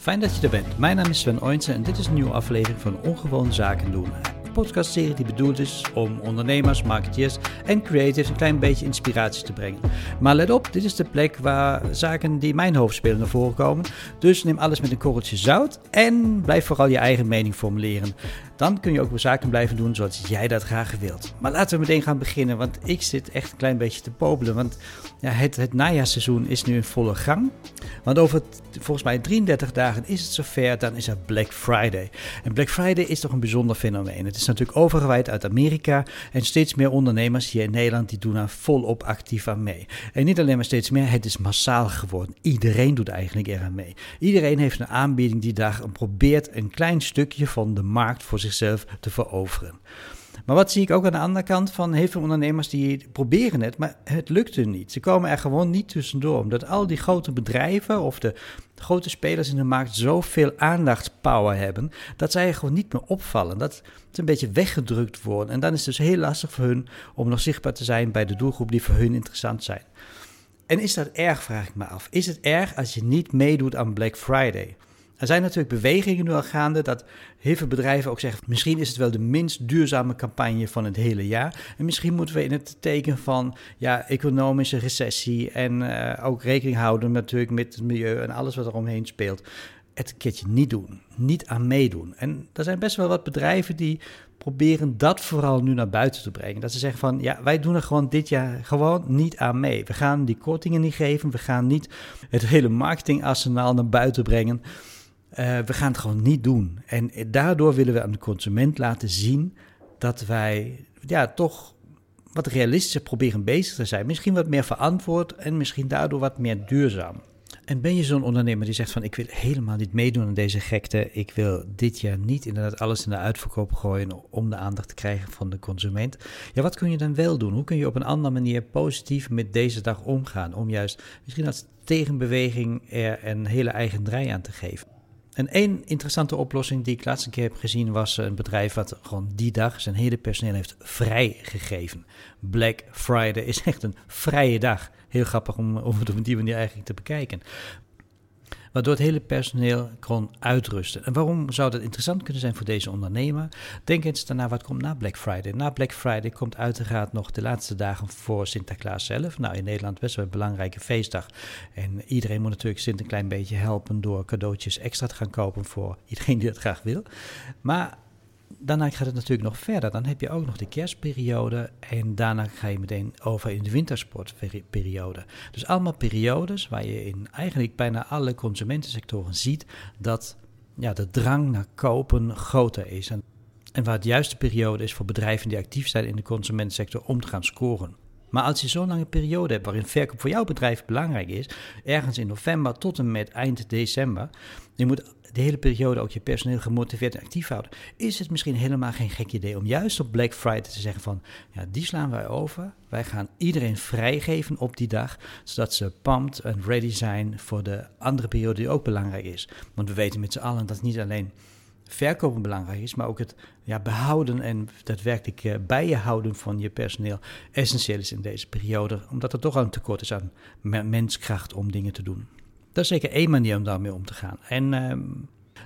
Fijn dat je er bent. Mijn naam is Sven Oijnsen en dit is een nieuwe aflevering van Ongewoon Zaken doen. Een podcastserie die bedoeld is om ondernemers, marketeers en creatives een klein beetje inspiratie te brengen. Maar let op, dit is de plek waar zaken die mijn hoofd spelen naar voren komen. Dus neem alles met een korreltje zout en blijf vooral je eigen mening formuleren. Dan kun je ook zaken blijven doen zoals jij dat graag wilt. Maar laten we meteen gaan beginnen, want ik zit echt een klein beetje te popelen. Want ja, het, het najaarseizoen is nu in volle gang. Want over volgens mij 33 dagen is het zover, dan is er Black Friday. En Black Friday is toch een bijzonder fenomeen. Het is natuurlijk overgewijd uit Amerika en steeds meer ondernemers hier in Nederland die doen er volop actief aan mee. En niet alleen maar steeds meer, het is massaal geworden. Iedereen doet eigenlijk eraan mee. Iedereen heeft een aanbieding die daar probeert een klein stukje van de markt voor zichzelf te veroveren. Maar wat zie ik ook aan de andere kant van heel veel ondernemers die proberen het, maar het lukt hun niet. Ze komen er gewoon niet tussendoor, omdat al die grote bedrijven of de grote spelers in de markt zoveel aandachtspower hebben, dat zij gewoon niet meer opvallen. Dat ze een beetje weggedrukt worden. En dan is het dus heel lastig voor hun om nog zichtbaar te zijn bij de doelgroep die voor hun interessant zijn. En is dat erg, vraag ik me af. Is het erg als je niet meedoet aan Black Friday? Er zijn natuurlijk bewegingen nu al gaande dat heel veel bedrijven ook zeggen: misschien is het wel de minst duurzame campagne van het hele jaar. En misschien moeten we in het teken van ja, economische recessie en uh, ook rekening houden natuurlijk met het milieu en alles wat er omheen speelt. Het een keertje niet doen, niet aan meedoen. En er zijn best wel wat bedrijven die proberen dat vooral nu naar buiten te brengen. Dat ze zeggen van ja, wij doen er gewoon dit jaar gewoon niet aan mee. We gaan die kortingen niet geven, we gaan niet het hele marketingarsenaal naar buiten brengen. Uh, we gaan het gewoon niet doen. En daardoor willen we aan de consument laten zien dat wij ja, toch wat realistischer proberen bezig te zijn. Misschien wat meer verantwoord en misschien daardoor wat meer duurzaam. En ben je zo'n ondernemer die zegt van ik wil helemaal niet meedoen aan deze gekte. Ik wil dit jaar niet inderdaad alles in de uitverkoop gooien om de aandacht te krijgen van de consument. Ja, wat kun je dan wel doen? Hoe kun je op een andere manier positief met deze dag omgaan? Om juist misschien als tegenbeweging er een hele eigen draai aan te geven. En één interessante oplossing die ik laatst keer heb gezien was een bedrijf wat gewoon die dag zijn hele personeel heeft vrijgegeven. Black Friday is echt een vrije dag. Heel grappig om, om het op die manier eigenlijk te bekijken waardoor het hele personeel kon uitrusten. En waarom zou dat interessant kunnen zijn voor deze ondernemer? Denk eens daarna wat komt na Black Friday. Na Black Friday komt uiteraard nog de laatste dagen voor Sinterklaas zelf. Nou, in Nederland best wel een belangrijke feestdag. En iedereen moet natuurlijk Sint een klein beetje helpen door cadeautjes extra te gaan kopen voor iedereen die dat graag wil. Maar daarna gaat het natuurlijk nog verder. Dan heb je ook nog de kerstperiode en daarna ga je meteen over in de wintersportperiode. Dus allemaal periodes waar je in eigenlijk bijna alle consumentensectoren ziet dat ja, de drang naar kopen groter is. En, en waar het juiste periode is voor bedrijven die actief zijn in de consumentensector om te gaan scoren. Maar als je zo'n lange periode hebt waarin verkoop voor jouw bedrijf belangrijk is, ergens in november tot en met eind december, je moet de hele periode ook je personeel gemotiveerd en actief houden, is het misschien helemaal geen gek idee om juist op Black Friday te zeggen van, ja, die slaan wij over. Wij gaan iedereen vrijgeven op die dag, zodat ze pumped en ready zijn voor de andere periode die ook belangrijk is. Want we weten met z'n allen dat niet alleen verkopen belangrijk is, maar ook het ja, behouden en daadwerkelijk uh, bij je houden van je personeel essentieel is in deze periode, omdat er toch al een tekort is aan menskracht om dingen te doen. Dat is zeker één manier om daarmee om te gaan. En ehm,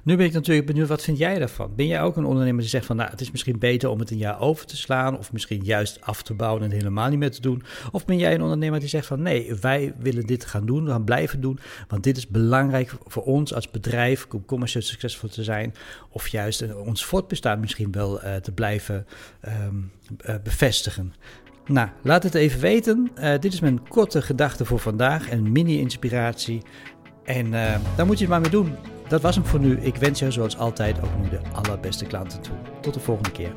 nu ben ik natuurlijk benieuwd, wat vind jij daarvan? Ben jij ook een ondernemer die zegt van, nou, het is misschien beter om het een jaar over te slaan, of misschien juist af te bouwen en helemaal niet meer te doen? Of ben jij een ondernemer die zegt van, nee, wij willen dit gaan doen, we gaan blijven doen, want dit is belangrijk voor ons als bedrijf om commercieel succesvol te zijn, of juist ons voortbestaan misschien wel uh, te blijven um, uh, bevestigen? Nou, laat het even weten. Uh, dit is mijn korte gedachte voor vandaag en mini-inspiratie. En uh, daar moet je het maar mee doen. Dat was hem voor nu. Ik wens jou zoals altijd ook nu de allerbeste klanten toe. Tot de volgende keer.